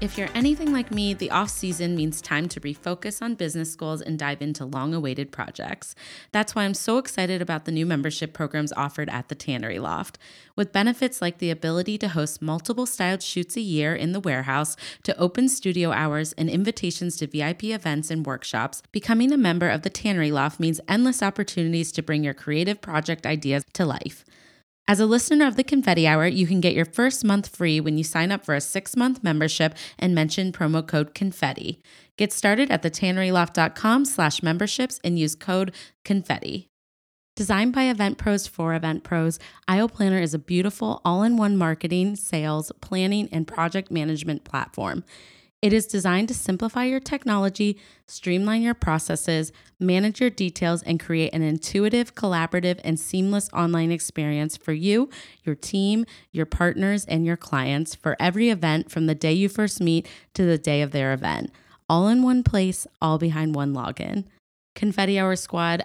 If you're anything like me, the off season means time to refocus on business goals and dive into long awaited projects. That's why I'm so excited about the new membership programs offered at the Tannery Loft. With benefits like the ability to host multiple styled shoots a year in the warehouse, to open studio hours, and invitations to VIP events and workshops, becoming a member of the Tannery Loft means endless opportunities to bring your creative project ideas to life. As a listener of the Confetti Hour, you can get your first month free when you sign up for a six month membership and mention promo code confetti. Get started at thetanneryloft.com slash memberships and use code confetti. Designed by Event Pros for Event Pros, Aisle Planner is a beautiful all in one marketing, sales, planning, and project management platform. It is designed to simplify your technology, streamline your processes, manage your details, and create an intuitive, collaborative, and seamless online experience for you, your team, your partners, and your clients for every event from the day you first meet to the day of their event. All in one place, all behind one login. Confetti Hour Squad,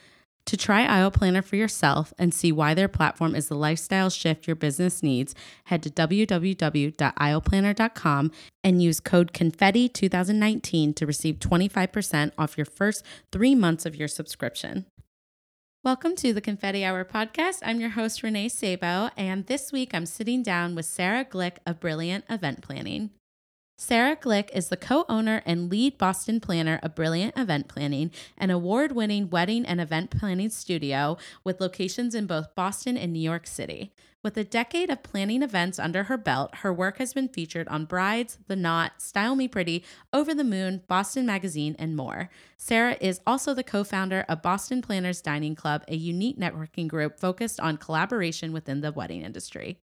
To try Aisle Planner for yourself and see why their platform is the lifestyle shift your business needs, head to www.aisleplanner.com and use code CONFETTI2019 to receive 25% off your first three months of your subscription. Welcome to the Confetti Hour podcast. I'm your host, Renee Sabo, and this week I'm sitting down with Sarah Glick of Brilliant Event Planning. Sarah Glick is the co owner and lead Boston planner of Brilliant Event Planning, an award winning wedding and event planning studio with locations in both Boston and New York City. With a decade of planning events under her belt, her work has been featured on Brides, The Knot, Style Me Pretty, Over the Moon, Boston Magazine, and more. Sarah is also the co founder of Boston Planners Dining Club, a unique networking group focused on collaboration within the wedding industry.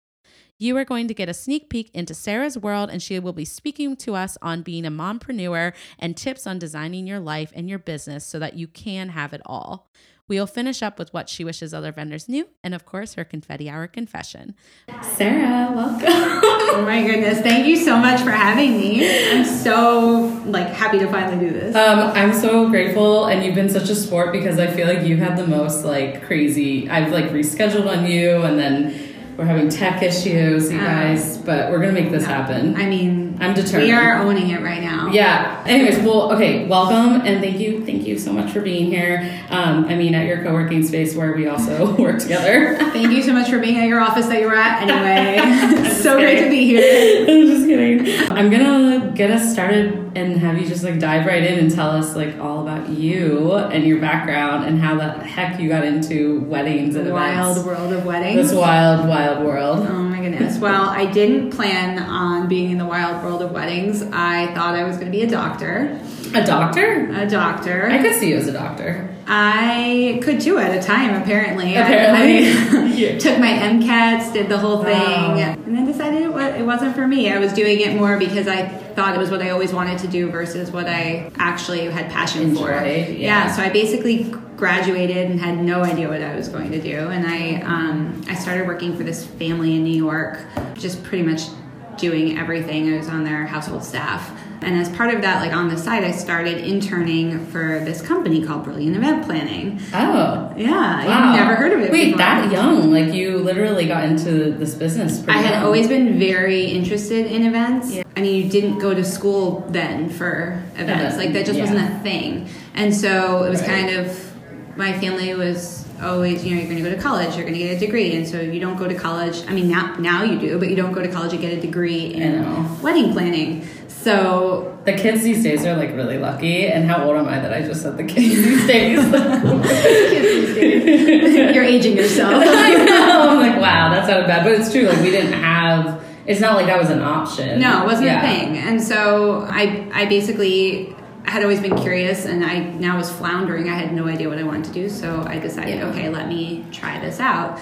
You are going to get a sneak peek into Sarah's world, and she will be speaking to us on being a mompreneur and tips on designing your life and your business so that you can have it all. We'll finish up with what she wishes other vendors knew, and of course, her confetti hour confession. Sarah, welcome. oh my goodness! Thank you so much for having me. I'm so like happy to finally do this. Um, I'm so grateful, and you've been such a sport because I feel like you had the most like crazy. I've like rescheduled on you, and then we're having tech issues, you uh, guys, but we're gonna make this happen. I mean, I'm determined. We are owning it right now. Yeah. Anyways, well, okay, welcome and thank you, thank you so much for being here. Um, I mean, at your co-working space where we also work together. thank you so much for being at your office that you were at. Anyway, so great to be here. I'm just kidding. I'm gonna get us started and have you just like dive right in and tell us like all about you and your background and how the heck you got into weddings and the wild events. world of weddings. This wild, wild world. Oh my goodness. Well, I didn't plan on being in the wild world of weddings. I thought I was going to be a doctor. A doctor? A doctor. I could see you as a doctor. I could too at a time, apparently. Apparently. I, I yeah. took my MCATs, did the whole thing, wow. and then decided it, was, it wasn't for me. I was doing it more because I thought it was what I always wanted to do versus what I actually had passion Enjoy, for. Yeah. yeah. so I basically graduated and had no idea what I was going to do, and I um, I started working for this family in New York, just pretty much doing everything. I was on their household staff and as part of that, like on the side, I started interning for this company called Brilliant Event Planning. Oh. Yeah. Wow. I've never heard of it Wait, before. that young? Like you literally got into this business I had young. always been very interested in events. Yeah. I mean, you didn't go to school then for events. Like that just yeah. wasn't a thing. And so it was right. kind of, my family was Oh, always, you know, you're going to go to college, you're going to get a degree, and so you don't go to college. I mean, now now you do, but you don't go to college and get a degree in wedding planning. So the kids these days are like really lucky. And how old am I that I just said the kids these days? kids these days. You're aging yourself. I know. I'm like, wow, that sounded bad, but it's true. Like we didn't have. It's not like that was an option. No, it wasn't yeah. a thing. And so I, I basically had always been curious, and I now was floundering. I had no idea what I wanted to do, so I decided, yeah. okay, let me try this out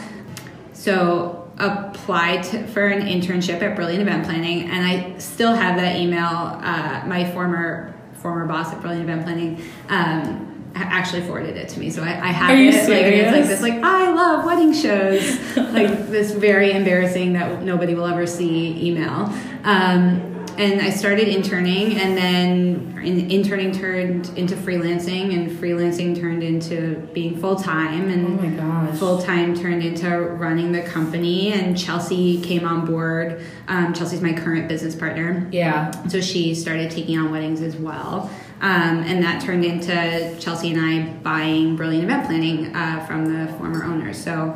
so applied to, for an internship at Brilliant Event Planning, and I still have that email. Uh, my former former boss at Brilliant Event Planning. Um, actually forwarded it to me, so I, I have Are you it. Like, it's like this, like I love wedding shows, like this very embarrassing that nobody will ever see email. Um, and I started interning, and then in, interning turned into freelancing, and freelancing turned into being full time, Oh and my gosh. full time turned into running the company. And Chelsea came on board. Um, Chelsea's my current business partner. Yeah. So she started taking on weddings as well. Um, and that turned into Chelsea and I buying Brilliant Event Planning uh, from the former owners. So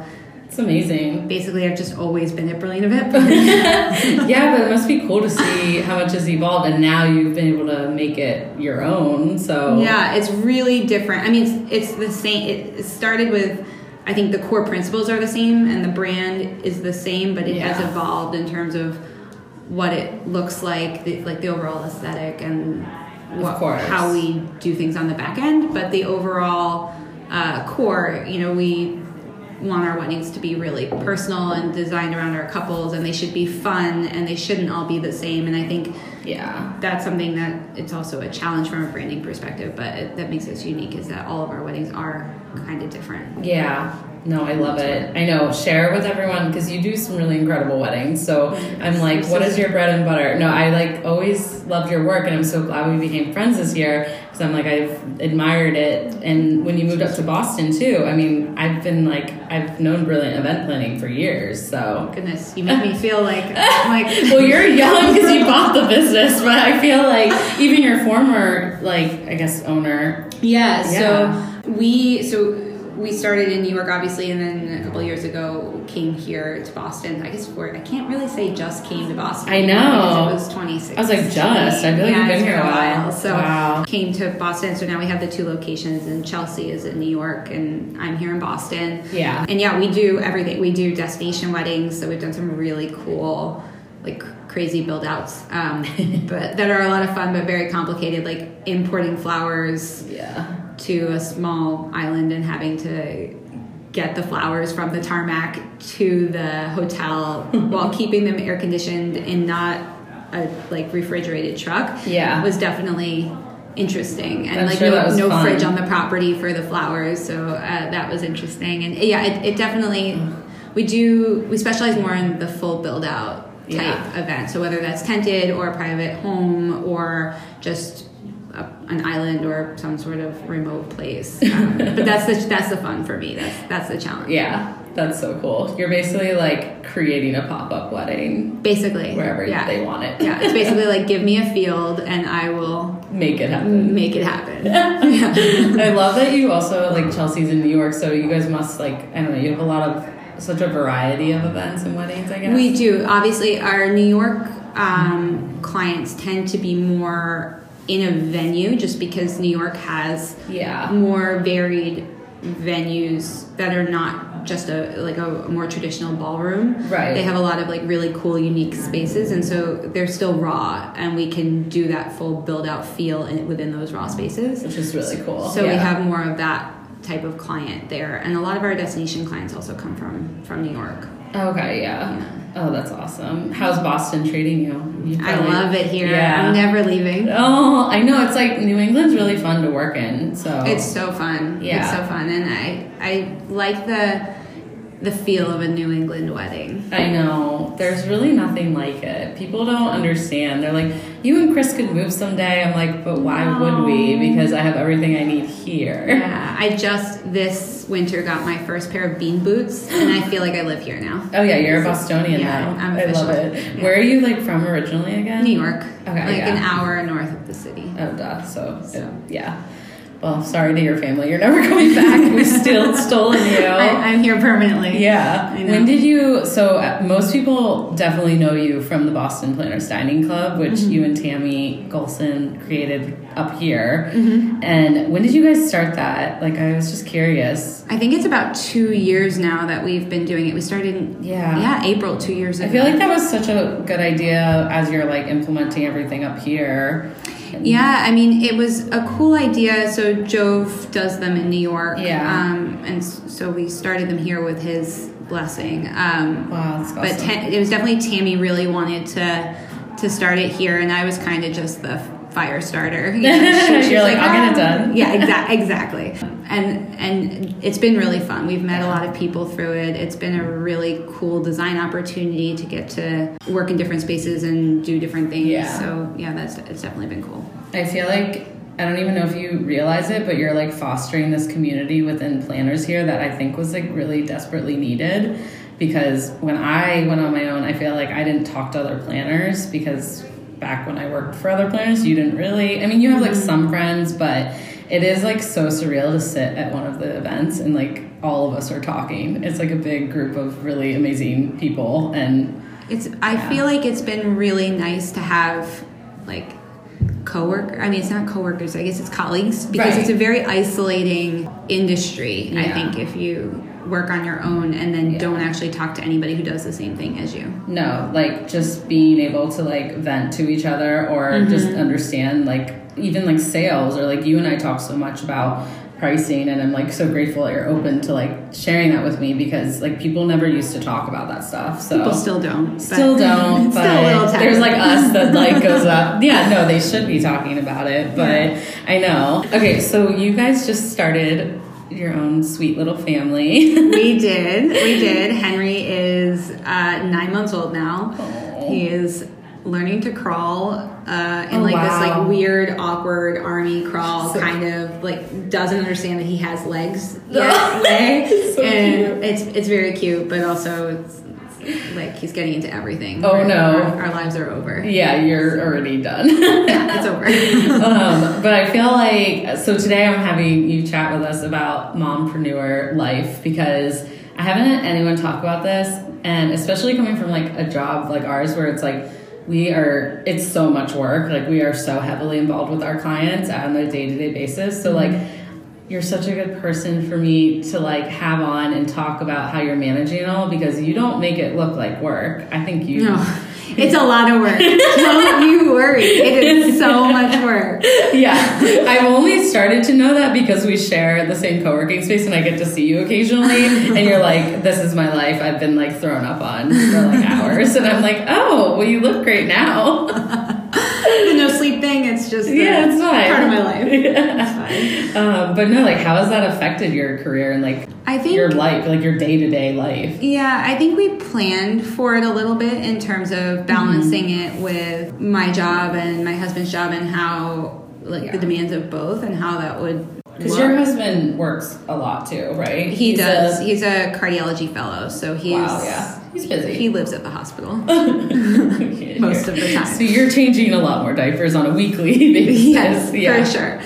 It's amazing. basically, I've just always been at Brilliant Event yeah, but it must be cool to see how much has evolved, and now you've been able to make it your own. So yeah, it's really different. I mean, it's, it's the same. It started with, I think the core principles are the same and the brand is the same, but it has evolved in terms of what it looks like, the, like the overall aesthetic and what, how we do things on the back end. But the overall uh, core, you know, we want our weddings to be really personal and designed around our couples, and they should be fun, and they shouldn't all be the same. And I think yeah, that's something that it's also a challenge from a branding perspective, but it, that makes us unique is that all of our weddings are kind of different. yeah. No, I love it. I know. Share with everyone because you do some really incredible weddings. So I'm like, what is your bread and butter? No, I like always loved your work, and I'm so glad we became friends this year because I'm like I've admired it. And when you moved up to Boston too, I mean, I've been like I've known Brilliant Event Planning for years. So Goodness, you make me feel like I'm like well, you're young because you bought the business, but I feel like even your former, like I guess, owner. yeah. Yeah. So we so we started in New York, obviously, and then a couple years ago came here to Boston. I guess we're I can't really say just came to Boston. I know. it was 2016. I was like, just. I feel like yeah, you've been here a while. So Wow. came to Boston. So now we have the two locations, and Chelsea is in New York, and I'm here in Boston. Yeah. And yeah, we do everything. We do destination weddings, so we've done some really cool, like crazy build outs, um, but that are a lot of fun, but very complicated, like importing flowers Yeah. To a small island and having to get the flowers from the tarmac to the hotel while keeping them air conditioned in not a like refrigerated truck Yeah. was definitely interesting and I'm like sure no, no fun. fridge on the property for the flowers so uh, that was interesting and yeah it, it definitely we do we specialize more in the full build out type Yeah. event so whether that's tented or a private home or just an island or some sort of remote place um, but that's the that's the fun for me that's that's the challenge Yeah. That's so cool. You're basically like creating a pop up wedding basically wherever yeah. they want it. yeah it's basically like give me a field and i will Make it happen. make it happen I love that you also like Chelsea's in New York, so you guys must like I don't know. You have a lot of such a variety of events and weddings. I guess We do. Obviously, our New York um, clients tend to be more in a venue just because New York has Yeah. more varied venues that are not just a like a, more traditional ballroom. Right. They have a lot of like really cool, unique spaces, and so they're still raw, and we can do that full build out feel in, within those raw spaces. which is really cool. So we have more of that type of client there, and a lot of our destination clients also come from from New York. Okay, yeah. Oh, that's awesome. How's Boston treating you? You I love it here. Yeah. I'm never leaving. Oh, I know. It's like New England's really fun to work in. So It's so fun. Yeah. It's so fun, and I I like the the feel of a New England wedding. I know. There's really nothing like it. People don't understand. They're like, you and Chris could move someday. I'm like, but why would we? Um, because I have everything I need here. Yeah, I just this winter got my first pair of bean boots, and I feel like I live here now. Oh yeah, you're a Bostonian Yeah, now. I'm I love it. Yeah. Where are you like from originally again? New York, Okay, like yeah. an hour north of the city. Oh, duh. So, So. yeah. Well, sorry to your family. You're never coming back. we still stolen you. I, I'm here permanently. Yeah. When did you? So uh, most people definitely know you from the Boston Planners Dining Club, which Mm-hmm. you and Tammy Golson created up here. Mm-hmm. And when did you guys start that? Like, I was just curious. I think it's about two years now that we've been doing it. We started in Yeah. yeah April two years ago. I feel like that was such a good idea as you're like implementing everything up here. Yeah, I mean, it was a cool idea. So Jove does them in New York. Yeah. Um, and so we started them here with his blessing. Um, wow, that's awesome. But ta- it was definitely Tammy really wanted to to start it here, and I was kind of just the fire starter. You know, she, You're like, I'll get it done. Yeah, exa- exactly. And and it's been really fun. We've met a lot of people through it. It's been a really cool design opportunity to get to work in different spaces and do different things. Yeah. So yeah, that's it's definitely been cool. I feel like I don't even know if you realize it, but you're like fostering this community within planners here that I think was like really desperately needed. Because when I went on my own, I feel like I didn't talk to other planners because back when I worked for other planners, you didn't really. I mean, you have like some mm-hmm. friends, but it is like so surreal to sit at one of the events and like all of us are talking. It's like a big group of really amazing people, and it's. I yeah. feel like it's been really nice to have like coworker i mean it's not coworkers i guess it's colleagues because right. it's a very isolating industry yeah. i think if you work on your own and then yeah. don't actually talk to anybody who does the same thing as you. No, like just being able to like vent to each other or mm-hmm. just understand like even like sales or like you and I talk so much about pricing and I'm like so grateful that you're open to like sharing that with me because like people never used to talk about that stuff. So people still don't. Still don't. but still there's like us that like goes up. Yeah, no, they should be talking about it, but yeah. I know. Okay, so you guys just started your own sweet little family. we did. We did. Henry is uh, nine months old now. Aww. He is learning to crawl uh, in oh, like wow. this like weird, awkward army crawl, so kind of like doesn't understand that he has legs yet. so and cute. it's it's very cute, but also it's like he's getting into everything. Oh no, our, our, lives are over. Yeah, you're already done. yeah, it's over. um, but I feel like so today I'm having you chat with us about mompreneur life because I haven't had anyone talk about this, and especially coming from like a job like ours where it's like we are it's so much work like we are so heavily involved with our clients on a day-to-day basis so like you're such a good person for me to like have on and talk about how you're managing it all because you don't make it look like work. I think you. No. It's a lot of work. Don't you worry. It is so much work. Yeah. I've only started to know that because we share the same co working space and I get to see you occasionally. And you're like, this is my life. I've been like thrown up on for like hours. And I'm like, oh, well, you look great now. no sleep thing, it's just yeah, it's fine. part of my life. Yeah. Um, but no, like, how has that affected your career and like I think your life, like your day to day life? Yeah, I think we planned for it a little bit in terms of balancing mm-hmm. it with my job and my husband's job and how like yeah. the demands of both and how that would because your husband works a lot too, right? He he's does. A, he's a cardiology fellow, so he's wow, yeah, he's busy. He lives at the hospital most of the time. So you're changing a lot more diapers on a weekly basis. yes, yeah. for sure.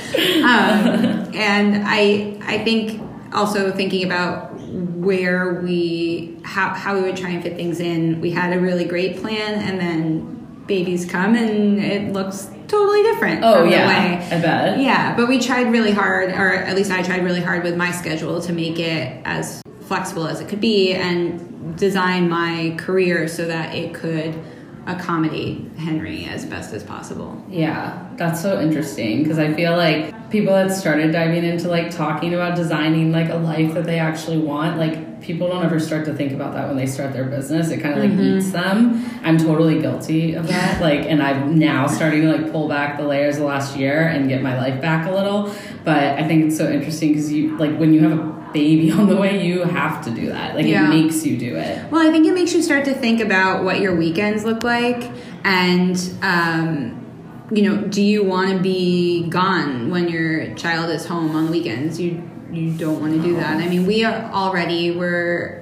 Um, and I I think also thinking about where we how how we would try and fit things in. We had a really great plan, and then babies come, and it looks totally different. Oh yeah, I bet. Yeah, but we tried really hard, or at least I tried really hard with my schedule to make it as flexible as it could be and design my career so that it could accommodate Henry as best as possible. Yeah, that's so interesting because I feel like people that started diving into like talking about designing like a life that they actually want, like people don't ever start to think about that when they start their business. It kind of like mm-hmm. eats them. I'm totally guilty of that. like, and I'm now starting to like pull back the layers the last year and get my life back a little. But I think it's so interesting because you like when you have a baby on the way, you have to do that. Like yeah. it makes you do it. Well, I think it makes you start to think about what your weekends look like and um, you know, do you want to be gone when your child is home on the weekends? You you don't want to do that. I mean, we are already we're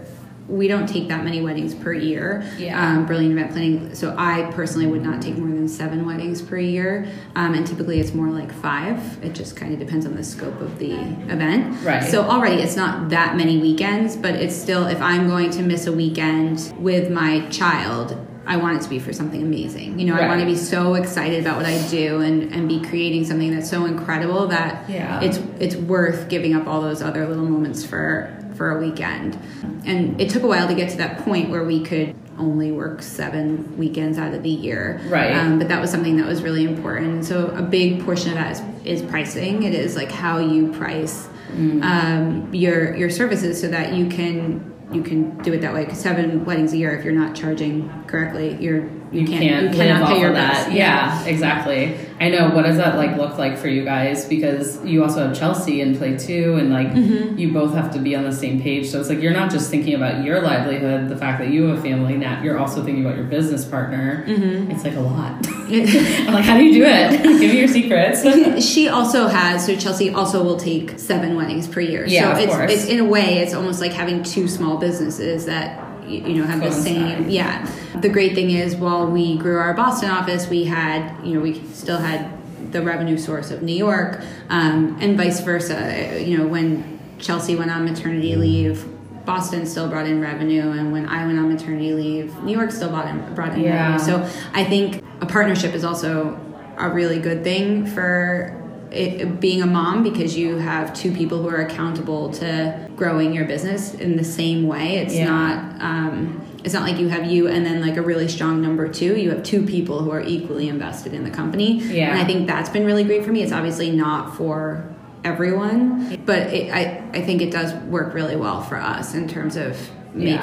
we don't take that many weddings per year. Yeah. Um, brilliant event planning. So I personally would not take more than seven weddings per year, um, and typically it's more like five. It just kind of depends on the scope of the event. Right. So already it's not that many weekends, but it's still if I'm going to miss a weekend with my child, I want it to be for something amazing. You know, right. I want to be so excited about what I do and, and be creating something that's so incredible that yeah. it's it's worth giving up all those other little moments for for a weekend. And it took a while to get to that point where we could only work seven weekends out of the year. Right. Um, but that was something that was really important. So a big portion of that is, is pricing. It is like how you price mm. um, your your services so that you can you can do it that way. Because seven weddings a year, if you're not charging correctly, you're you, can't, can't, you live off pay of that. bills. Yeah. exactly. I know. What does that like look like for you guys? Because you also have Chelsea in play too, and like Mm-hmm. you both have to be on the same page. So it's like you're not just thinking about your livelihood, the fact that you have a family. Now you're also thinking about your business partner. Mm-hmm. It's like a lot. I'm like, how do you do it? Give me your secrets. she also has so Chelsea also will take seven weddings per year. Yeah, so of it's course. it's in a way it's almost like having two small businesses that you know have the same yeah. The great thing is while we grew our Boston office, we had you know we still had the revenue source of New York, um, and vice versa. You know when Chelsea went on maternity leave. Boston still brought in revenue, and when I went on maternity leave, New York still brought in brought in Yeah. revenue. So I think a partnership is also a really good thing for it, being a mom because you have two people who are accountable to growing your business in the same way. It's Yeah. not um, it's not like you have you and then like a really strong number two. You have two people who are equally invested in the company. Yeah. And I think that's been really great for me. It's obviously not for everyone, but it, I I think it does work really well for us in terms of Yeah.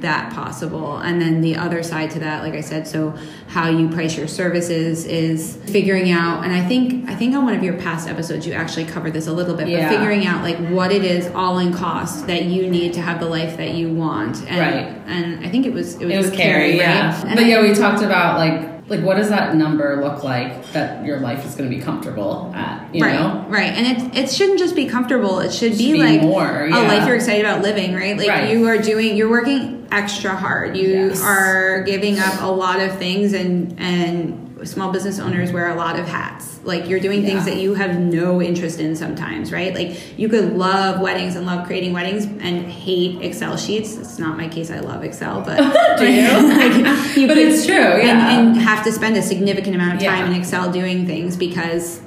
That possible. And then the other side to that, like I said, so how you price your services is figuring out and I think I think on one of your past episodes you actually covered this a little bit, Yeah. but figuring out like what it is all in cost that you need to have the life that you want. And Right. and I think it was it was, It was Carrie, yeah. right? But yeah, we talked about like like what does that number look like that your life is going to be comfortable at? You right, know, right, and it it shouldn't just be comfortable. It should be be like more, a life you're excited about living. Right, like Right. you are doing, you're working extra hard. You Yes. are giving up a lot of things, and and small business owners wear a lot of hats. Like you're doing things Yeah. that you have no interest in sometimes. Right, like you could love weddings and love creating weddings and hate Excel sheets. It's not my case. I love Excel, but Do you? like, you But could- it's true, yeah. and, and have to spend a significant amount of time Yeah. in Excel doing things because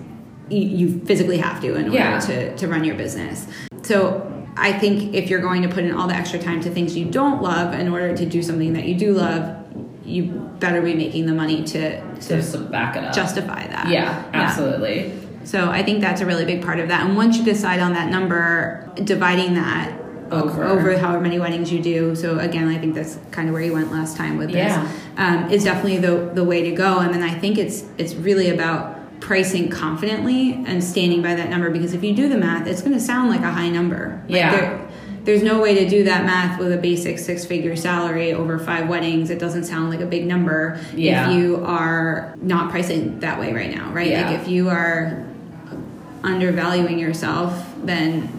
you, you physically have to in order Yeah. to, to run your business. So I think if you're going to put in all the extra time to things you don't love in order to do something that you do love, you better be making the money to, to back it up. justify that. yeah, absolutely. So I think that's a really big part of that. And once you decide on that number, dividing that Over. over however many weddings you do. So again, I think that's kind of where you went last time with this. Yeah. Um, is definitely the the way to go. And then I think it's it's really about pricing confidently and standing by that number because if you do the math, it's going to sound like a high number. Like Yeah. there- there's no way to do that math with a basic six figure salary over five weddings. It doesn't sound like a big number Yeah. if you are not pricing that way right now, right? Yeah. Like if you are undervaluing yourself, then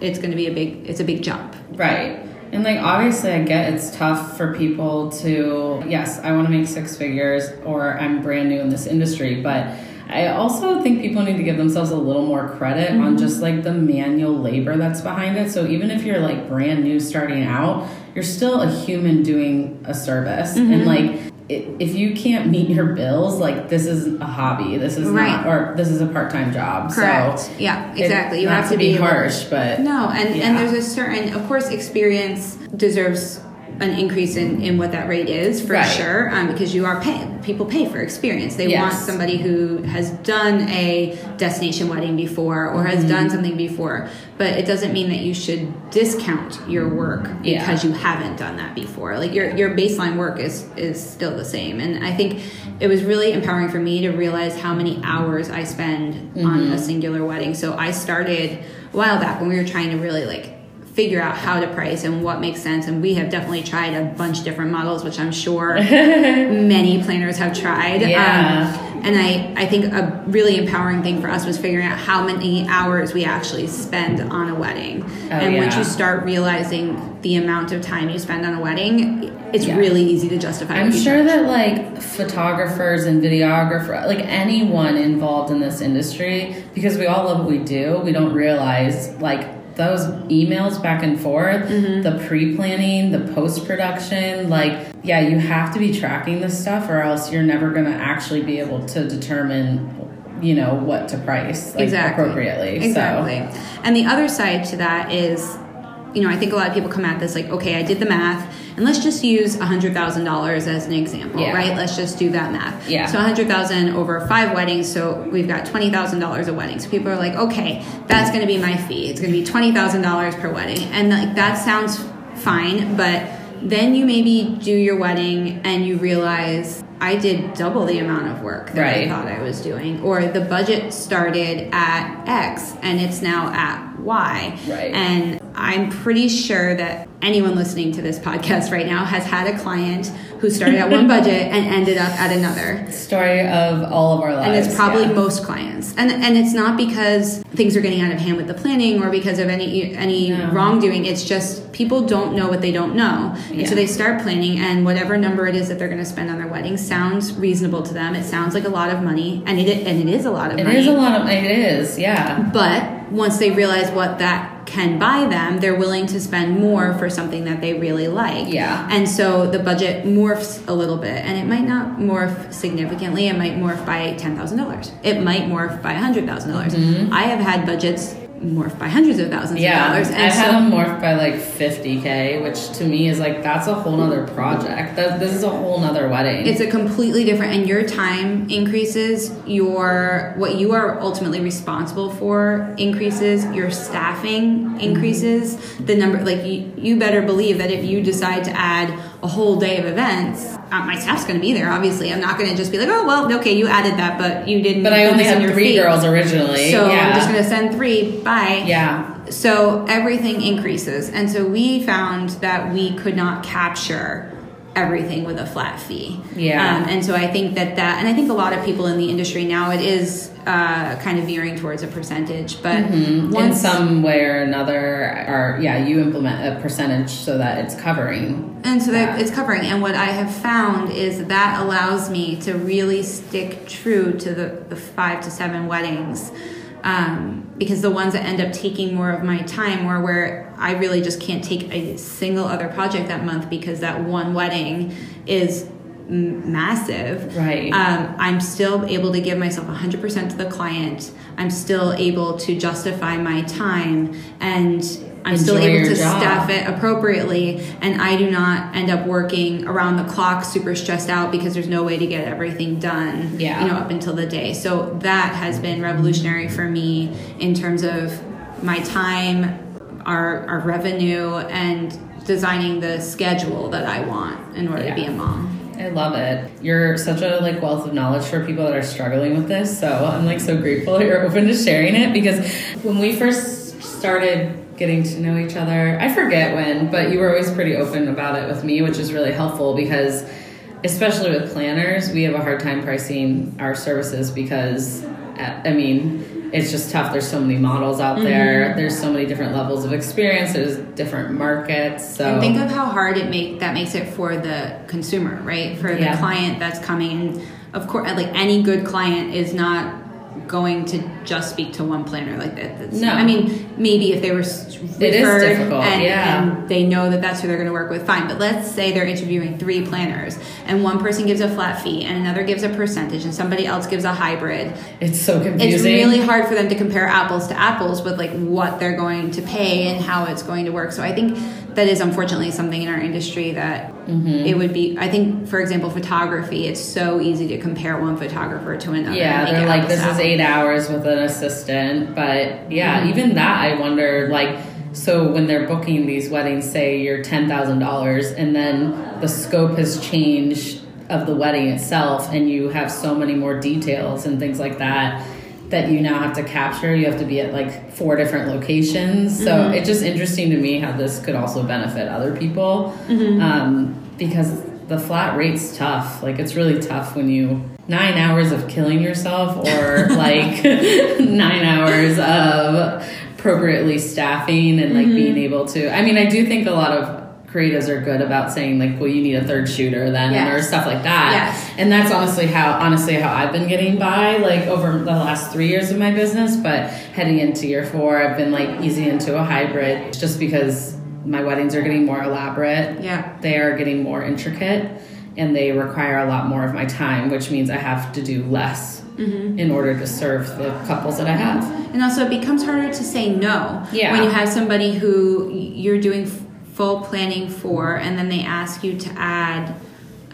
it's going to be a big it's a big jump. Right. And like obviously I get it's tough for people to yes, I want to make six figures or I'm brand new in this industry, but I also think people need to give themselves a little more credit on mm-hmm. just like the manual labor that's behind it. So even if you're like brand new starting out, you're still a human doing a service. And mm-hmm. like if you can't meet your bills, like this is a hobby. This is Right. not or this is a part-time job. Correct. So yeah, it- exactly. you have to be, able- harsh, but No, and and there's a certain, of course, experience deserves an increase in, in what that rate is for Right. sure, um, because you are paying. People pay for experience. They want somebody who has done a destination wedding before or Mm-hmm. has done something before. But it doesn't mean that you should discount your work Yeah. because you haven't done that before. Like your your baseline work is is still the same. And I think it was really empowering for me to realize how many hours I spend on Mm-hmm. a singular wedding. So I started a while back when we were trying to really like figure out how to price and what makes sense and we have definitely tried a bunch of different models which i'm sure many planners have tried Yeah. um, and I, I think a really empowering thing for us was figuring out how many hours we actually spend on a wedding and once you start realizing the amount of time you spend on a wedding it's Yeah. really easy to justify I'm sure charge. that like photographers and videographers, like anyone involved in this industry, because we all love what we do, we don't realize like those emails back and forth, Mm-hmm. the pre planning, the post production, like, yeah, you have to be tracking this stuff or else you're never going to actually be able to determine, you know, what to price like, exactly appropriately. exactly So, and the other side to that is you know, I think a lot of people come at this like, okay, I did the math, and let's just use $100,000 as an example, Yeah. right? Let's just do that math. Yeah. So 100,000 over five weddings, so we've got $20,000 a wedding. So people are like, okay, that's going to be my fee. It's going to be $20,000 per wedding. And like that sounds fine, but then you maybe do your wedding and you realize I did double the amount of work that Right. I thought I was doing, or the budget started at X and it's now at Y. Right. And I'm pretty sure that anyone listening to this podcast right now has had a client who started at one budget and ended up at another Story of all of our lives. and it's probably yeah. most clients and and it's not because things are getting out of hand with the planning or because of any any No. wrongdoing it's just people don't know what they don't know Yeah. and so they start planning and whatever number it is that they're going to spend on their wedding sounds reasonable to them it sounds like a lot of money and it and it is a lot of It money is a lot of. It is, yeah. but once they realize what that can buy them, they're willing to spend more for something that they really like. Yeah. And so the budget morphs a little bit, and it might not morph significantly. It might morph by ten thousand dollars. It might morph by hundred thousand dollars. Mm-hmm. I have had budgets morph by hundreds of thousands Mm-hmm. Yeah, of dollars, And I and had them morph by like 50k, which to me is like that's a whole nother project. That this is a whole nother wedding. it's a completely different and your time increases your what you are ultimately responsible for increases your staffing increases the number like you, you better believe that if you decide to add a whole day of events uh, my staff's going to be there obviously i'm not going to just be like oh well okay you added that but you didn't but I only had three fee. girls originally. so yeah. i'm just going to send three bye yeah. so everything increases. And so we found that we could not capture everything with a flat fee. Yeah. Um, and so I think that that, and I think a lot of people in the industry now, it is uh, kind of veering towards a percentage. But in once some way or another, or yeah, you implement a percentage so that it's covering. And so that Yeah. it's covering. And what I have found is that allows me to really stick true to the, the five to seven weddings. Um, because the ones that end up taking more of my time or where I really just can't take a single other project that month because that one wedding is m- massive. Right. Um, I'm still able to give myself 100% to the client. I'm still able to justify my time and I'm still able to job. staff it appropriately and I do not end up working around the clock super stressed out because there's no way to get everything done Yeah. you know up until the day so that has been revolutionary for me in terms of my time our, our revenue and designing the schedule that I want in order to be a mom I love it. You're such a like wealth of knowledge for people that are struggling with this. So I'm like so grateful you're open to sharing it because when we first started getting to know each other, I forget when, but you were always pretty open about it with me, which is really helpful because especially with planners, we have a hard time pricing our services because I mean, it's just tough. There's so many models out Mm-hmm. there. There's so many different levels of experience. There's different markets. So And think of how hard it make that makes it for the consumer, right? For the Yeah. client that's coming. in. Of course, like any good client is not going to just speak to one planner like that. That's, No. I mean maybe if they were s- It is referred difficult, and, yeah. and they know that that's who they're going to work with, fine. But let's say they're interviewing three planners, and one person gives a flat fee, and another gives a percentage, and somebody else gives a hybrid it's so confusing. it's really hard for them to compare apples to apples with like what they're going to pay and how it's going to work so i think that is unfortunately something in our industry that Mm-hmm. it would be i think for example photography it's so easy to compare one photographer to another Yeah, they're like, this is eight hours with an assistant. But yeah, Mm-hmm. even that, I wonder, like, so when they're booking these weddings, say you're $10,000, and then the scope has changed of the wedding itself, and you have so many more details and things like that that you now have to capture. You have to be at like four different locations. So Mm-hmm. it's just interesting to me how this could also benefit other people Mm-hmm. um, because the flat rate's tough. Like it's really tough when you nine hours of killing yourself or like nine hours of appropriately staffing and like being mm-hmm. able to. I mean, I do think a lot of creatives are good about saying like, well, you need a third shooter then Yes. or stuff like that. Yes. And that's honestly how honestly how I've been getting by like over the last three years of my business. But heading into year four, I've been like easy into a hybrid just because my weddings are getting more elaborate yeah they are getting more intricate and they require a lot more of my time, which means I have to do less mm-hmm. in order to serve the couples that I have. And also, it becomes harder to say no yeah. when you have somebody who you're doing full planning for, and then they ask you to add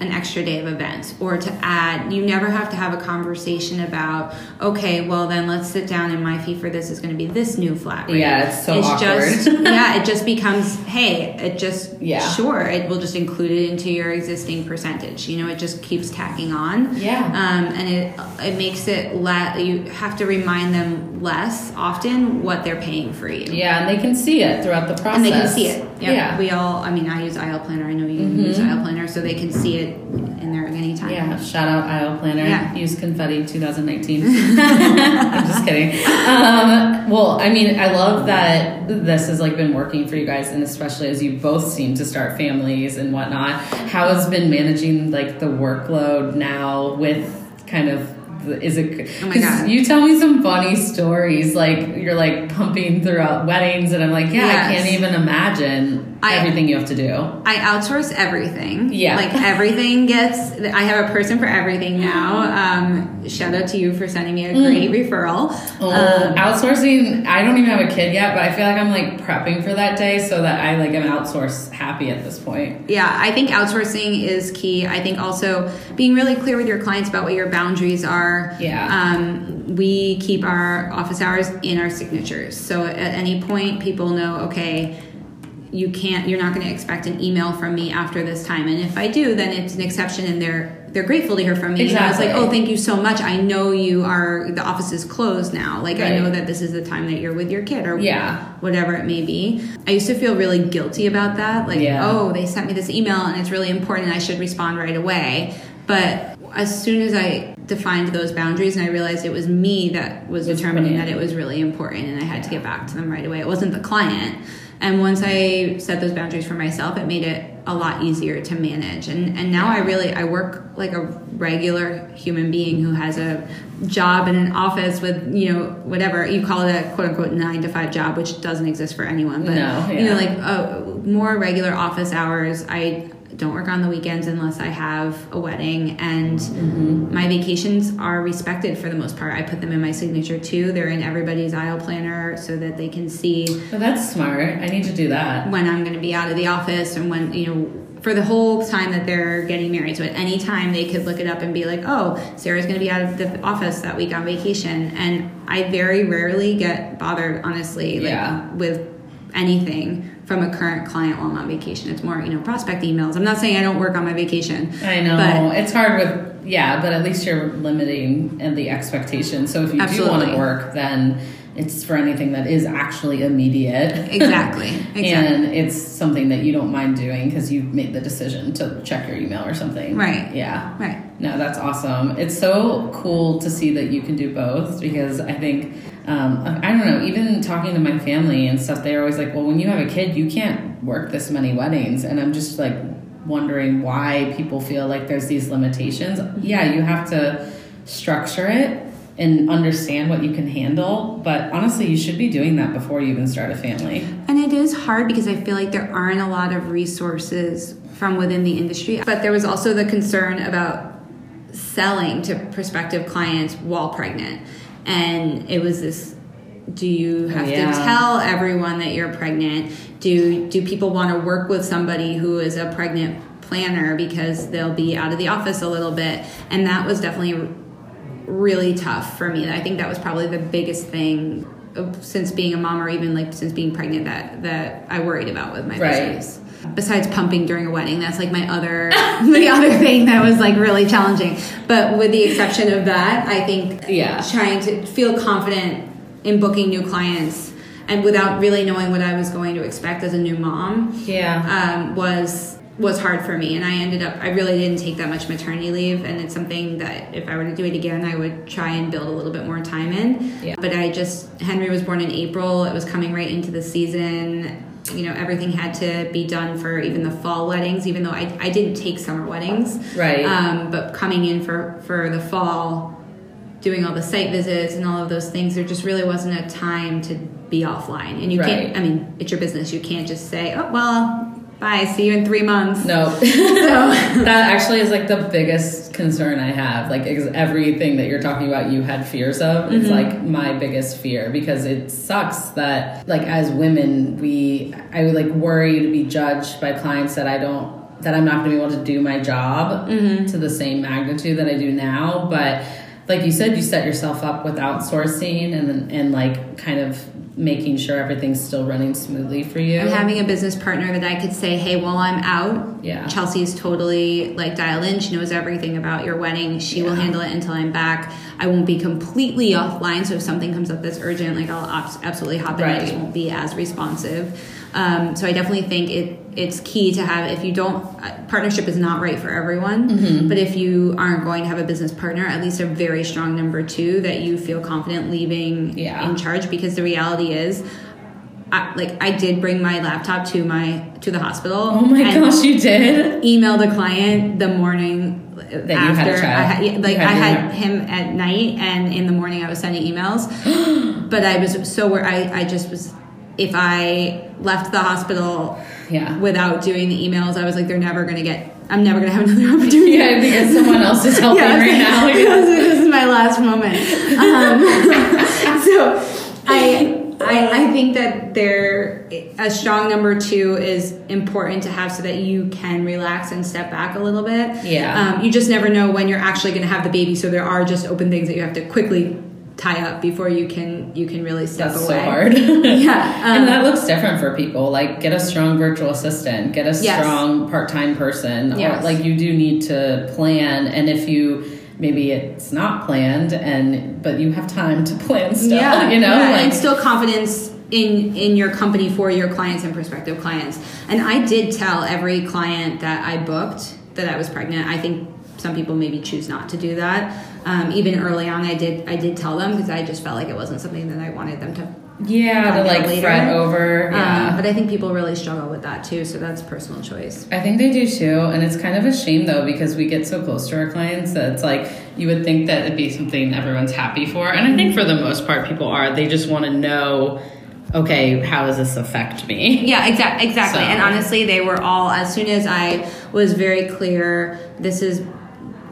an extra day of events or to add you never have to have a conversation about okay well then let's sit down and my fee for this is going to be this new flat rate. Yeah it's so it's awkward. just yeah it just becomes hey it just yeah. sure it will just include it into your existing percentage you know it just keeps tacking on. Yeah. Um, and it it makes it let you have to remind them less often what they're paying for you. Yeah and they can see it throughout the process and they can see it yep. yeah we all i mean i use aisle planner i know you mm-hmm. use aisle planner so they can see it in there anytime. Yeah, shout out aisle planner. Yeah. Use confetti 2019. I'm just kidding. Um, well, I mean, I love that this has like been working for you guys, and especially as you both seem to start families and whatnot. How has been managing like the workload now with kind of is it oh my God. you tell me some funny stories like you're like pumping throughout weddings and i'm like yeah yes. i can't even imagine I, everything you have to do i outsource everything yeah like everything gets i have a person for everything now um, shout out to you for sending me a great mm. referral oh, um, outsourcing i don't even have a kid yet but i feel like i'm like prepping for that day so that i like am outsource happy at this point yeah i think outsourcing is key i think also being really clear with your clients about what your boundaries are are. Yeah. Um, we keep our office hours in our signatures. So at any point, people know, okay, you can't, you're not going to expect an email from me after this time. And if I do, then it's an exception and they're, they're grateful to hear from me. Exactly. And I was like, oh, thank you so much. I know you are, the office is closed now. Like, right. I know that this is the time that you're with your kid or yeah. whatever it may be. I used to feel really guilty about that. Like, yeah. oh, they sent me this email and it's really important. And I should respond right away. But as soon as I defined those boundaries and I realized it was me that was determining that it was really important and I had to get back to them right away. It wasn't the client. And once I set those boundaries for myself, it made it a lot easier to manage. And and now I really I work like a regular human being who has a job in an office with you know whatever you call it a quote unquote nine to five job, which doesn't exist for anyone. But no, yeah. you know like uh, more regular office hours. I don't work on the weekends unless I have a wedding, and mm-hmm. my vacations are respected for the most part. I put them in my signature too. They're in everybody's aisle planner so that they can see. Well, that's smart. I need to do that when I'm going to be out of the office and when you know for the whole time that they're getting married. So at any time they could look it up and be like, oh, Sarah's going to be out of the office that week on vacation. And I very rarely get bothered, honestly, like yeah. with anything from a current client while I'm on vacation. It's more, you know, prospect emails. I'm not saying I don't work on my vacation. I know. But it's hard with, yeah, but at least you're limiting the expectation. So if you absolutely. do want to work, then it's for anything that is actually immediate. Exactly. exactly. and it's something that you don't mind doing because you've made the decision to check your email or something. Right. Yeah. Right. No, that's awesome. It's so cool to see that you can do both because I think um, I don't know, even talking to my family and stuff, they're always like, well, when you have a kid, you can't work this many weddings. And I'm just like wondering why people feel like there's these limitations. Yeah, you have to structure it and understand what you can handle. But honestly, you should be doing that before you even start a family. And it is hard because I feel like there aren't a lot of resources from within the industry. But there was also the concern about selling to prospective clients while pregnant and it was this do you have yeah. to tell everyone that you're pregnant do do people want to work with somebody who is a pregnant planner because they'll be out of the office a little bit and that was definitely really tough for me. I think that was probably the biggest thing since being a mom or even like since being pregnant that that i worried about with my right. business besides pumping during a wedding that's like my other the other thing that was like really challenging. But with the exception of that i think yeah. trying to feel confident in booking new clients and without really knowing what i was going to expect as a new mom yeah. um, was was hard for me and i ended up i really didn't take that much maternity leave and it's something that if i were to do it again i would try and build a little bit more time in. Yeah. but i just henry was born in april. It was coming right into the season. You know everything had to be done for even the fall weddings even though i, I didn't take summer weddings. Right. Um, but coming in for for the fall doing all the site visits and all of those things there just really wasn't a time to be offline. And you right. can't i mean it's your business. You can't just say oh well bye, see you in three months. No. so that actually is like the biggest concern I have. Like everything that you're talking about, you had fears of. Mm-hmm. It's like my biggest fear because it sucks that like as women, we I would like worry to be judged by clients that I don't that I'm not going to be able to do my job mm-hmm. to the same magnitude that I do now. But like you said, you set yourself up with outsourcing and and like kind of making sure everything's still running smoothly for you. And having a business partner that I could say, hey, while I'm out, yeah. Chelsea's totally like dialed in. She knows everything about your wedding. She yeah. will handle it until I'm back. I won't be completely offline. So if something comes up that's urgent, like I'll absolutely hop in. Right. I just won't be as responsive. Um, so I definitely think it it's key to have if you don't uh, partnership is not right for everyone, mm-hmm. but if you aren't going to have a business partner, at least a very strong number two that you feel confident leaving yeah. in charge. Because the reality is, I, like I did bring my laptop to my to the hospital. Oh my gosh, you did! Email the client the morning that after. I had, like had I had him at night, and in the morning I was sending emails. but I was so I I just was if I left the hospital yeah. without doing the emails, I was like, they're never going to get, I'm never going to have another opportunity. Yeah, because someone else is helping yeah, right now. this is my last moment. Um, so I, I, I think that there, a strong number two is important to have so that you can relax and step back a little bit. Yeah. Um, you just never know when you're actually going to have the baby. So there are just open things that you have to quickly tie up before you can you can really step That's away. so hard. yeah, um, and that looks different for people. Like, get a strong virtual assistant, get a yes. strong part time person. Yes. Or, like, you do need to plan, and if you maybe it's not planned, and but you have time to plan stuff. Yeah, you know, yeah. like and still confidence in in your company for your clients and prospective clients. And I did tell every client that I booked that I was pregnant. I think some people maybe choose not to do that. Um, even early on, I did I did tell them because I just felt like it wasn't something that I wanted them to. Yeah, to like later. fret over. Um, yeah. Um, but I think people really struggle with that too, so that's personal choice. I think they do too, and it's kind of a shame though because we get so close to our clients that it's like you would think that it'd be something everyone's happy for, and I think for the most part people are. They just want to know okay, how does this affect me? Yeah, exactly. Exactly. So. And honestly, they were all as soon as I was very clear. This is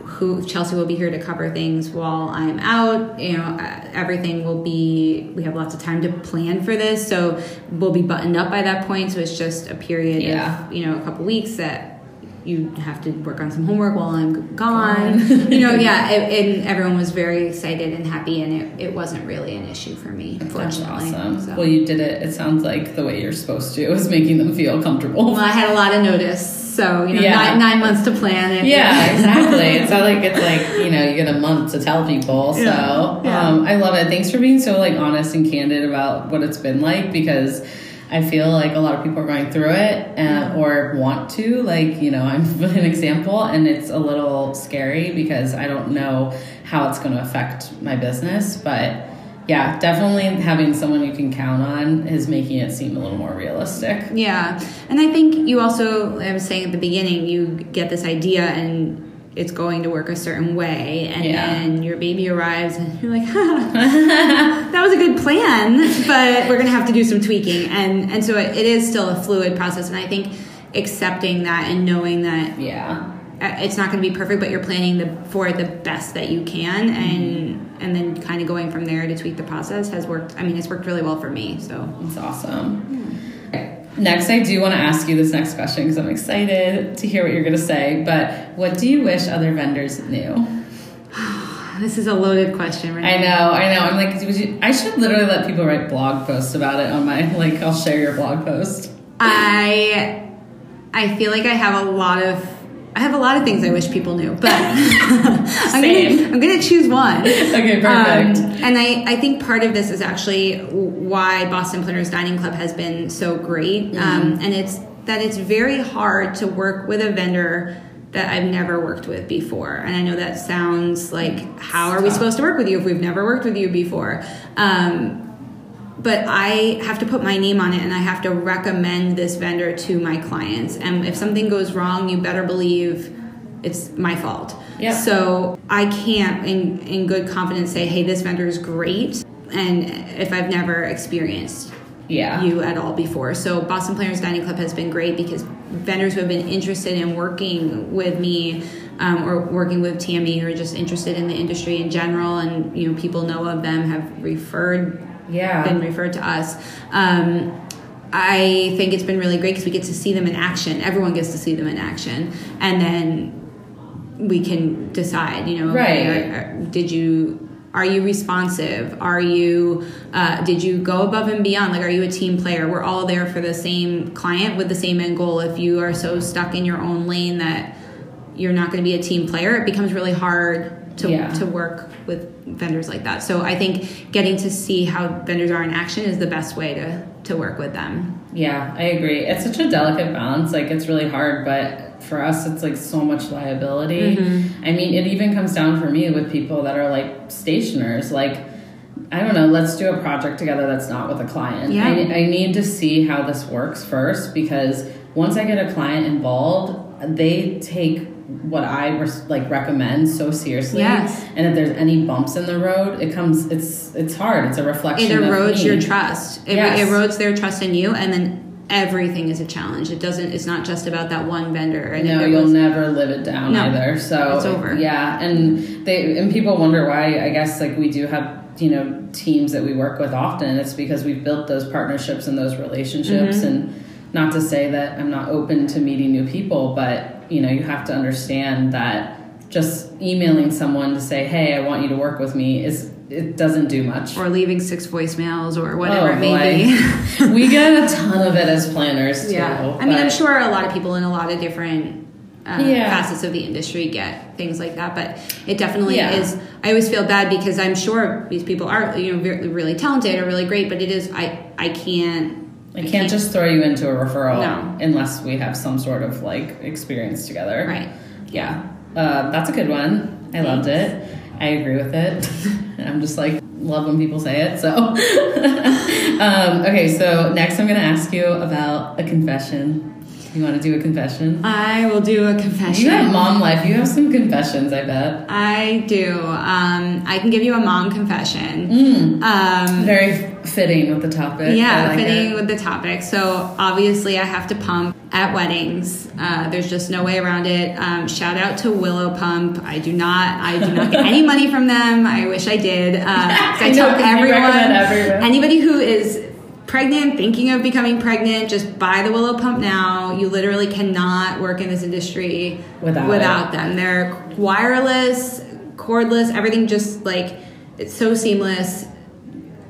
who Chelsea will be here to cover things while I'm out. You know, uh, everything will be. We have lots of time to plan for this, so we'll be buttoned up by that point. So it's just a period yeah. of you know a couple weeks that you have to work on some homework while I'm gone. you know, yeah, it, and everyone was very excited and happy, and it, it wasn't really an issue for me. That's awesome. So. Well, you did it. It sounds like the way you're supposed to. It was making them feel comfortable. Well, I had a lot of notice so, you know, yeah. nine, nine, months to plan it. Yeah, exactly. it's not like it's like, you know, you get a month to tell people. So yeah. Yeah. Um, I love it. Thanks for being so like honest and candid about what it's been like because I feel like a lot of people are going through it uh, or want to. Like, you know, I'm an example and it's a little scary because I don't know how it's going to affect my business. But yeah, definitely having someone you can count on is making it seem a little more realistic. Yeah. And I think you also, I was saying at the beginning, you get this idea and it's going to work a certain way and yeah. then your baby arrives and you're like that was a good plan but we're going to have to do some tweaking and and so it, it is still a fluid process and i think accepting that and knowing that yeah it's not going to be perfect but you're planning the, for the best that you can and mm-hmm and then kind of going from there to tweak the process has worked. I mean, it's worked really well for me. So it's awesome. Yeah. Next, I do want to ask you this next question because I'm excited to hear what you're going to say. But what do you wish other vendors knew? this is a loaded question, right? I know, I know. I'm like, you, I should literally let people write blog posts about it on my like. I'll share your blog post. I I feel like I have a lot of I have a lot of things I wish people knew, but I'm gonna I'm gonna choose one. Okay, perfect. Um, and I I think part of this is actually why Boston Planners Dining Club has been so great, mm-hmm. um, and it's that it's very hard to work with a vendor that I've never worked with before. And I know that sounds like how are we supposed to work with you if we've never worked with you before? Um, but I have to put my name on it and I have to recommend this vendor to my clients. And if something goes wrong, you better believe it's my fault. Yeah. So I can't, in, in good confidence, say, hey, this vendor is great. And if I've never experienced Yeah. you at all before. So Boston Planners Dining Club has been great because vendors who have been interested in working with me um, or working with Tammy or just interested in the industry in general and you know people know of them have referred Yeah. been referred to us. Um, I think it's been really great because we get to see them in action. Everyone gets to see them in action, and then we can decide. You know, okay, Right. are- are- did you? Are you responsive? Are you? Uh, did you go above and beyond? Like, are you a team player? We're all there for the same client with the same end goal. If you are so stuck in your own lane that you're not going to be a team player, it becomes really hard to Yeah. to work with vendors like that. So I think getting to see how vendors are in action is the best way to to work with them. Yeah, I agree. It's such a delicate balance. Like it's really hard, but for us, it's like so much liability. Mm-hmm. I mean, it even comes down for me with people that are like stationers. Like, I don't know. Let's do a project together that's not with a client. Yeah. I, I need to see how this works first because once I get a client involved, they take what I like recommend so seriously. Yes. And if there's any bumps in the road, it comes. It's it's hard. It's a It reflection. of erodes your trust. It Yes. erodes their trust in you, and then everything is a challenge. It doesn't. It's not just about that one vendor. And No, you'll was- never live it down No, either. So it's over. Yeah, and they and people wonder why. I guess like we do have you know teams that we work with often. It's because we've built those partnerships and those relationships. Mm-hmm. And not to say that I'm not open to meeting new people, but you know you have to understand that just emailing someone to say, "Hey, I want you to work with me," is it doesn't do much. or leaving six voicemails or whatever Oh, it may boy. be. we get a ton of it as planners too. Yeah, I mean, I'm sure a lot of people in a lot of different uh, Yeah. facets of the industry get things like that, but it definitely Yeah. is. I always feel bad because I'm sure these people are, you know, really talented or really great, but it is. I I can't. I can't just throw you into a referral No. unless we have some sort of like experience together. Right. Yeah. Uh, that's a good one. I loved it. I agree with it. I'm just like love when people say it. So, um, okay. So next, I'm going to ask you about a confession. You want to do a confession? I will do a confession. You have mom life. You have some confessions. I bet. I do. Um, I can give you a mom confession. Mm, Um, very fitting with the topic. yeah, like fitting it. with the topic. So obviously, I have to pump at weddings. Uh, there's just no way around it. Um, shout out to Willow Pump. I do not. I do not get any money from them. I wish I did. Uh, 'cause I, I tell everyone, everyone. anybody who is pregnant, thinking of becoming pregnant, just buy the Willow Pump now. You literally cannot work in this industry Without without them. They're wireless, cordless, everything just like it's so seamless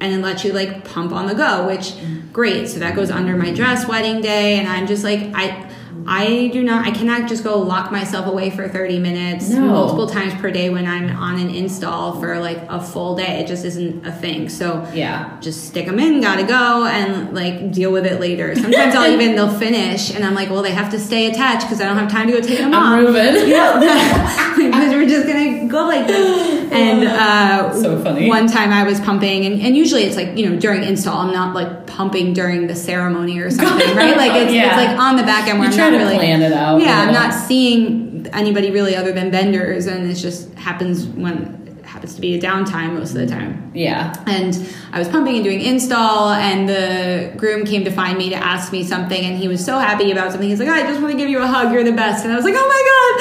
and it lets you like pump on the go, which great. So that goes under my dress wedding day and I'm just like I I do not I cannot just go lock myself away for 30 minutes No. multiple times per day when I'm on an install for like a full day. It just isn't a thing. So Yeah. just stick them in, gotta go, and like deal with it later. Sometimes I'll even they'll finish, and I'm like, well, they have to stay attached because I don't have time to go take them I'm off. moving. because we're just gonna go like this. And uh, So funny. One time I was pumping, and, and usually it's like you know during install, I'm not like pumping during the ceremony or something, right? Like it's, Yeah. it's like on the back end where You I'm not really plan it out. Yeah, I'm not seeing anybody really other than vendors, and it just happens when it happens to be a downtime most of the time. Yeah. And I was pumping and doing install, and the groom came to find me to ask me something, and he was so happy about something. He's like, I just want to give you a hug. You're the best. And I was like, Oh my God,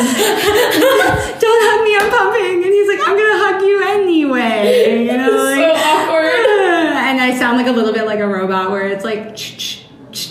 don't hug me. I'm pumping. And he's like, I'm going to hug you anyway. You know, so awkward. I sound like a little bit like a robot where it's like,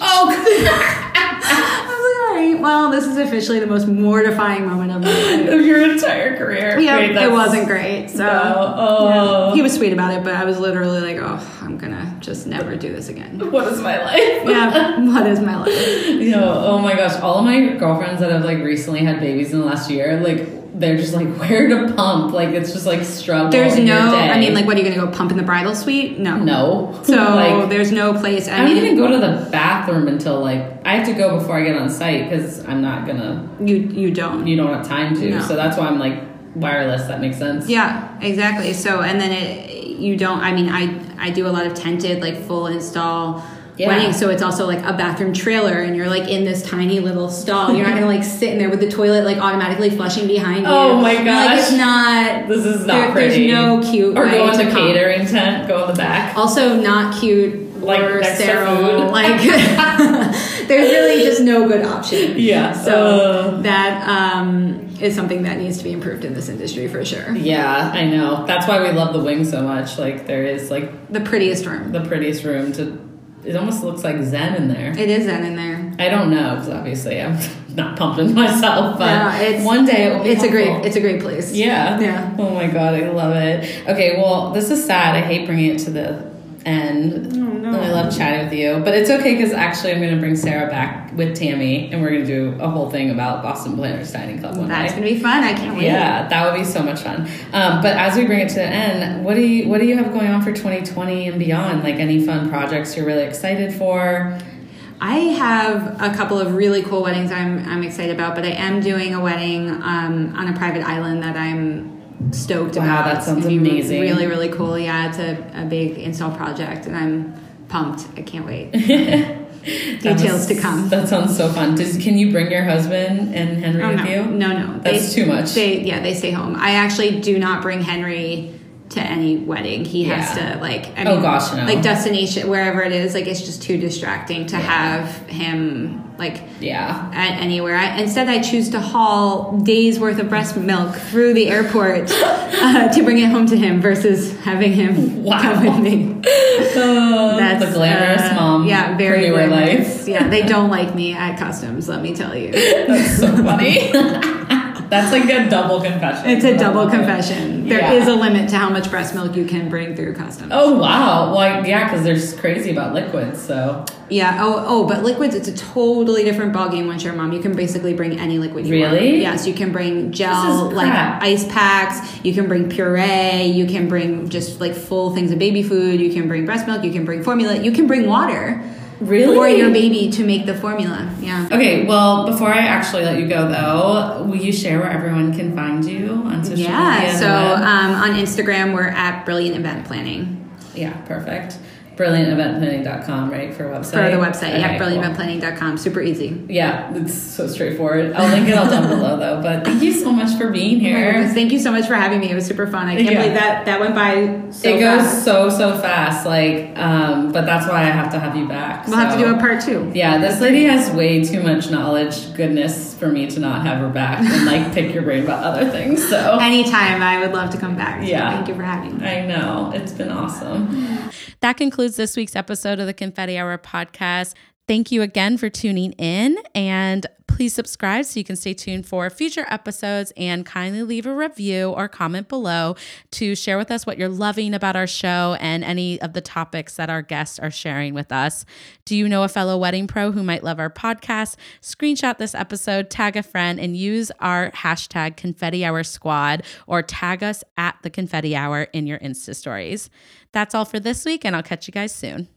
Oh. I was like, all right, well, this is officially the most mortifying moment of my life. of your entire career. Yeah, Wait, it wasn't great. So No. Oh. yeah. he was sweet about it, but I was literally like, oh, I'm gonna just never do this again. What is my life? Yeah, what is my life? You know, oh my gosh, all of my girlfriends that have like recently had babies in the last year, like they're just like where to pump. Like it's just like struggle. There's no. I mean, like, what are you gonna go pump in the bridal suite? No, no. So like there's no place. I I don't mean, even go to the bathroom until like I have to go before I get on site because I'm not gonna. you you don't. You don't have time to. No. So that's why I'm like wireless. That makes sense. Yeah, exactly. So and then it you don't. I mean, I I do a lot of tented like full install. Yeah. Weddings, so it's also like a bathroom trailer, and you're like in this tiny little stall. You're not gonna like sit in there with the toilet like automatically flushing behind you. Oh my Like gosh. it's not. This is not there- pretty. There's no cute Or go in to the catering tent. Go in the back. Also, not cute like or sterile. food. Like there's really just no good option. Yeah. So Uh. that um, is something that needs to be improved in this industry for sure. Yeah, I know. That's why we love the wing so much. Like there is like The prettiest room. the prettiest room to. It almost looks like zen in there. It is Zen in there. I don't know because obviously I'm not pumping myself, but one day it will be It's a great. It's a great place. Yeah. Yeah. Oh my god, I love it. Okay, well, this is sad. I hate bringing it to the end. Oh, no. And I love chatting with you, but it's okay because actually I'm going to bring Sarah back with Tammy, and we're going to do a whole thing about Boston Planners Dining Club one That's day. gonna be fun. I can't wait. Yeah, that would be so much fun. Um, but as we bring it to the end, what do you what do you have going on for 2020 and beyond? Like any fun projects you're really excited for? I have a couple of really cool weddings I'm I'm excited about, but I am doing a wedding um, on a private island that I'm stoked Wow, about. that sounds amazing. Really, really cool. Yeah, it's a, a big install project, and I'm pumped. I can't wait. Details was- to come. That sounds so fun. Does, can you bring your husband and Henry Oh, with no, you? no, no. That's too much. They, yeah, they stay home. I actually do not bring Henry to any wedding. He has to like. I Oh, gosh, no. Like destination wherever it is, like it's just too distracting to have him like Yeah. at anywhere. I, instead, I choose to haul days worth of breast milk through the airport uh, to bring it home to him versus having him Wow. come with me. Oh, That's the glamorous uh, mom. Yeah, very for glamorous. life. Yeah, they don't like me at customs. Let me tell you, That's so funny. That's like a double confession. it's a double confession. There Yeah. is a limit to how much breast milk you can bring through customs. Oh wow! Well, yeah, because they're crazy about liquids. So Yeah. Oh, oh, but liquids, it's a totally different ballgame once you're a mom. You can basically bring any liquid you want. Really? Yes, you can bring gel, like ice packs. You can bring puree. You can bring just like full things of baby food. You can bring breast milk. You can bring formula. You can bring water really, for your baby to make the formula. Yeah. Okay, well, before I actually let you go, though, will you share where everyone can find you on social media? Yeah. So um, on Instagram, we're at Brilliant Event Planning yeah, perfect. Brillianteventplanning.com, right, for website? for the website. Okay, yeah, brillianteventplanning.com. Super easy. Yeah, it's so straightforward. I'll link it all down below, though. But thank you so much for being Oh here. goodness, Thank you so much for having me. It was super fun. I can't Yeah. believe that that went by so it goes fast. so so fast, like, um, but that's why I have to have you back. We'll have to do a part two. Yeah, this lady has way too much knowledge, goodness, for me to not have her back and like pick your brain about other things. So Anytime, I would love to come back. So Yeah. Thank you for having me. I know it's been awesome. That concludes this week's episode of the Confetti Hour podcast. Thank you again for tuning in and please subscribe so you can stay tuned for future episodes and kindly leave a review or comment below to share with us what you're loving about our show and any of the topics that our guests are sharing with us. Do you know a fellow wedding pro who might love our podcast? Screenshot this episode, tag a friend, and use our hashtag Confetti Hour Squad or tag us at the Confetti Hour in your Insta stories. That's all for this week, and I'll catch you guys soon.